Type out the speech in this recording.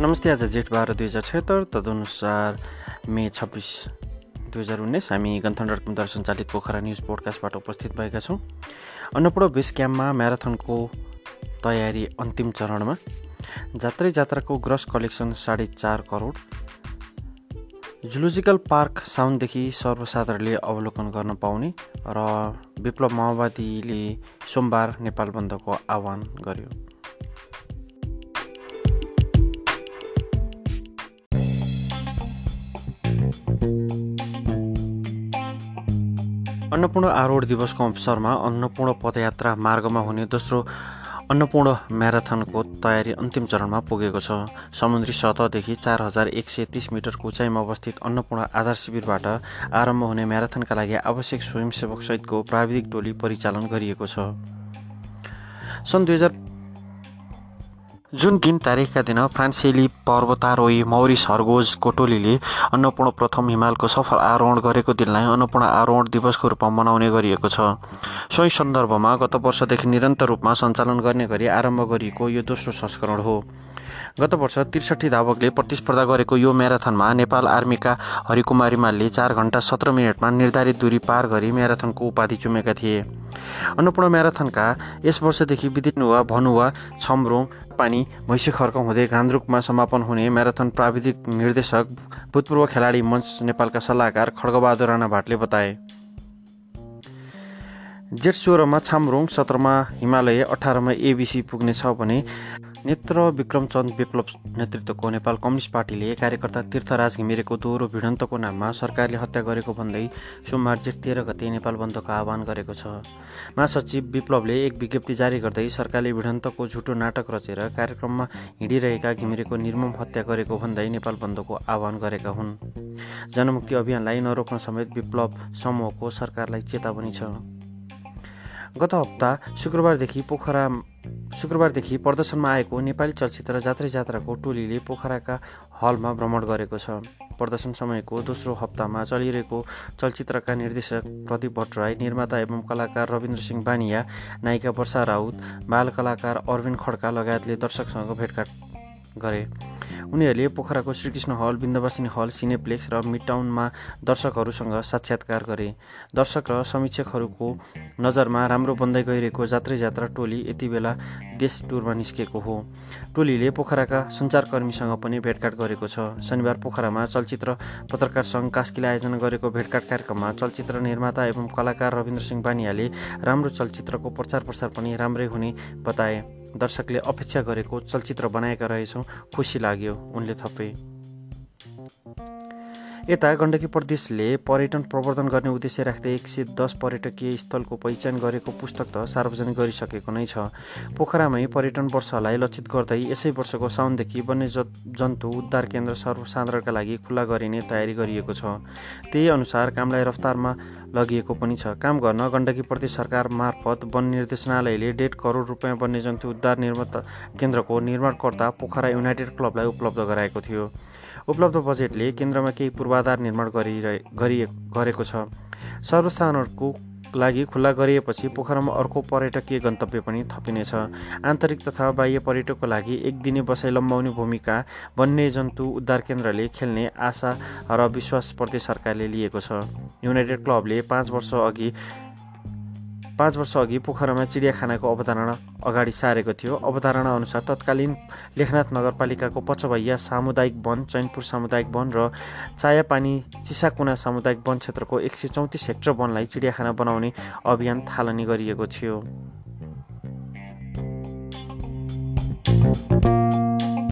नमस्ते आज जेठ बाह्र दुई हजार छत्तर तदनुसार मे छब्बिस दुई हजार उन्नाइस। हामी गन्थन डट सञ्चालित पोखरा न्युज पोडकास्टबाट उपस्थित भएका छौँ। अन्नपूर्ण बेस क्याम्पमा म्याराथनको तयारी अन्तिम चरणमा। जात्रै जात्राको ग्रस कलेक्सन साढे चार करोड। जुलोजिकल पार्क साउनदेखि सर्वसाधारणले अवलोकन गर्न पाउने र विप्लव माओवादीले सोमबार नेपाल बन्दको आह्वान गर्यो। अन्नपूर्ण आरोहण दिवसको अवसरमा अन्नपूर्ण पदयात्रा मार्गमा हुने दोस्रो अन्नपूर्ण म्याराथनको तयारी अन्तिम चरणमा पुगेको छ। समुद्री सतहदेखि चार हजार एक सय तिस मिटरको उचाइमा अवस्थित अन्नपूर्ण आधार शिविरबाट आरम्भ हुने म्याराथनका लागि आवश्यक स्वयंसेवकसहितको प्राविधिक टोली परिचालन गरिएको छ। सन् दुई हजार जुन तिन तारिकका दिन फ्रान्सेली पर्वतारोही मौरिस हर्गोजको टोलीले अन्नपूर्ण प्रथम हिमालको सफल आरोहण गरेको दिनलाई अन्नपूर्ण आरोहण दिवसको रूपमा मनाउने गरिएको छ। सोही सन्दर्भमा गत वर्षदेखि निरन्तर रूपमा सञ्चालन गर्ने गरी आरम्भ गरिएको यो दोस्रो संस्करण हो। गत वर्ष त्रिसठी धावकले प्रतिस्पर्धा गरेको यो म्याराथनमा नेपाल आर्मीका हरिकुमार रिमालले चार घन्टा सत्र मिनटमा निर्धारित दूरी पार गरी म्याराथनको उपाधि चुमेका थिए। अन्नपूर्ण म्याराथनका यस वर्षदेखि विदिनुवा भनुवा छमरोङ पानी भैँसी खर्क हुँदै गान्द्रुकमा समापन हुने म्याराथन प्राविधिक निर्देशक भूतपूर्व खेलाडी मञ्च नेपालका सल्लाहकार खड्गबहादुर राणा भाटले बताए। जेठ सोह्रमा छामरोङ सत्रमा हिमालय अठारमा एबिसी पुग्नेछ भने नेत्र विक्रमचन्द विप्लव नेतृत्वको नेपाल कम्युनिस्ट पार्टीले कार्यकर्ता तीर्थराज घिमिरेको दोहोरो भिडन्तको नाममा सरकारले हत्या गरेको भन्दै सोमबार जेठ तेह्र गते नेपाल बन्दको आह्वान गरेको छ। महासचिव विप्लवले एक विज्ञप्ति जारी गर्दै सरकारले भिडन्तको झुटो नाटक रचेर कार्यक्रममा हिँडिरहेका घिमिरेको निर्मम हत्या गरेको भन्दै नेपाल बन्दको आह्वान गरेका हुन्। जनमुक्ति अभियानलाई नरोक्न समेत विप्लव समूहको सरकारलाई चेतावनी छ। गत हप्ता शुक्रबारदेखि पोखरा शुक्रबारदेखि प्रदर्शनमा आएको नेपाली चलचित्र जात्रै जात्राको टोलीले पोखराका हलमा भ्रमण गरेको छ। प्रदर्शन समयको दोस्रो हप्तामा चलिरहेको चलचित्रका निर्देशक प्रदीप भट्टराई निर्माता एवं कलाकार रविन्द्र सिंह बानिया नायिका वर्षा राउत बाल कलाकार अरविन्द खड्का लगायतले दर्शकसँग भेटघाट गरे। उनीहरूले पोखराको Shrikrishna hall Bindabasini hall cineplex र मिडटाउनमा दर्शकहरूसँग साक्षात्कार गरे। दर्शक र समीक्षकहरूको नजरमा राम्रो बन्दै गइरहेको जात्रै जात्रा टोली यति बेला देश टुरमा निस्केको हो। टोलीले पोखराका सञ्चारकर्मीसँग पनि भेटघाट गरेको छ। शनिबार पोखरामा चलचित्र पत्रकार सङ्घ कास्कीले आयोजना गरेको भेटघाट कार्यक्रममा चलचित्र निर्माता एवं कलाकार रविन्द्र सिंह बानियाले राम्रो चलचित्रको प्रचार प्रसार पनि राम्रै हुने बताए। दर्शकले अपेक्षा गरेको चलचित्र बनाएका रहेछौँ। खुसी लाग्यो उनले थपे। यता गण्डकी प्रदेशले पर्यटन प्रवर्धन गर्ने उद्देश्य राख्दै एक सय दस पर्यटकीय स्थलको पहिचान गरेको पुस्तक त सार्वजनिक गरिसकेको नै छ। पोखरामै पर्यटन वर्षलाई लक्षित गर्दै यसै वर्षको साउनदेखि वन्य जन्तु उद्धार केन्द्र सर्वसाधारणका लागि खुल्ला गरिने तयारी गरिएको छ। त्यही अनुसार कामलाई रफ्तारमा लगिएको पनि छ। काम गर्न गण्डकी प्रदेश सरकार मार्फत वन निर्देशनालयले डेढ करोड रुपियाँ वन्यजन्तु उद्धार निर्माता केन्द्रको निर्माणकर्ता पोखरा युनाइटेड क्लबलाई उपलब्ध गराएको थियो। उपलब्ध बजेटले केन्द्रमा केही पूर्वाधार निर्माण गरिरहे गरेको छ। सर्वसाधारणको लागि खुल्ला गरिएपछि पोखरामा अर्को पर्यटकीय गन्तव्य पनि थपिनेछ। आन्तरिक तथा बाह्य पर्यटकको लागि एक दिने बसाइ लम्बाउने भूमिका वन्यजन्तु उद्धार केन्द्रले खेल्ने आशा र विश्वास प्रदेश सरकारले लिएको छ। युनाइटेड क्लबले पाँच वर्ष अघि पाँच वर्ष अघि पोखरामा चिडियाखानाको अवधारणा अगाडि सारेको थियो। अवधारणा अनुसार तत्कालीन लेखनाथ नगरपालिकाको पचभैया सामुदायिक वन चैनपुर सामुदायिक वन र चायापानी चिसाकुना सामुदायिक वन क्षेत्रको एक सय चौतिस हेक्टर वनलाई चिडियाखाना बनाउने अभियान थालनी गरिएको थियो।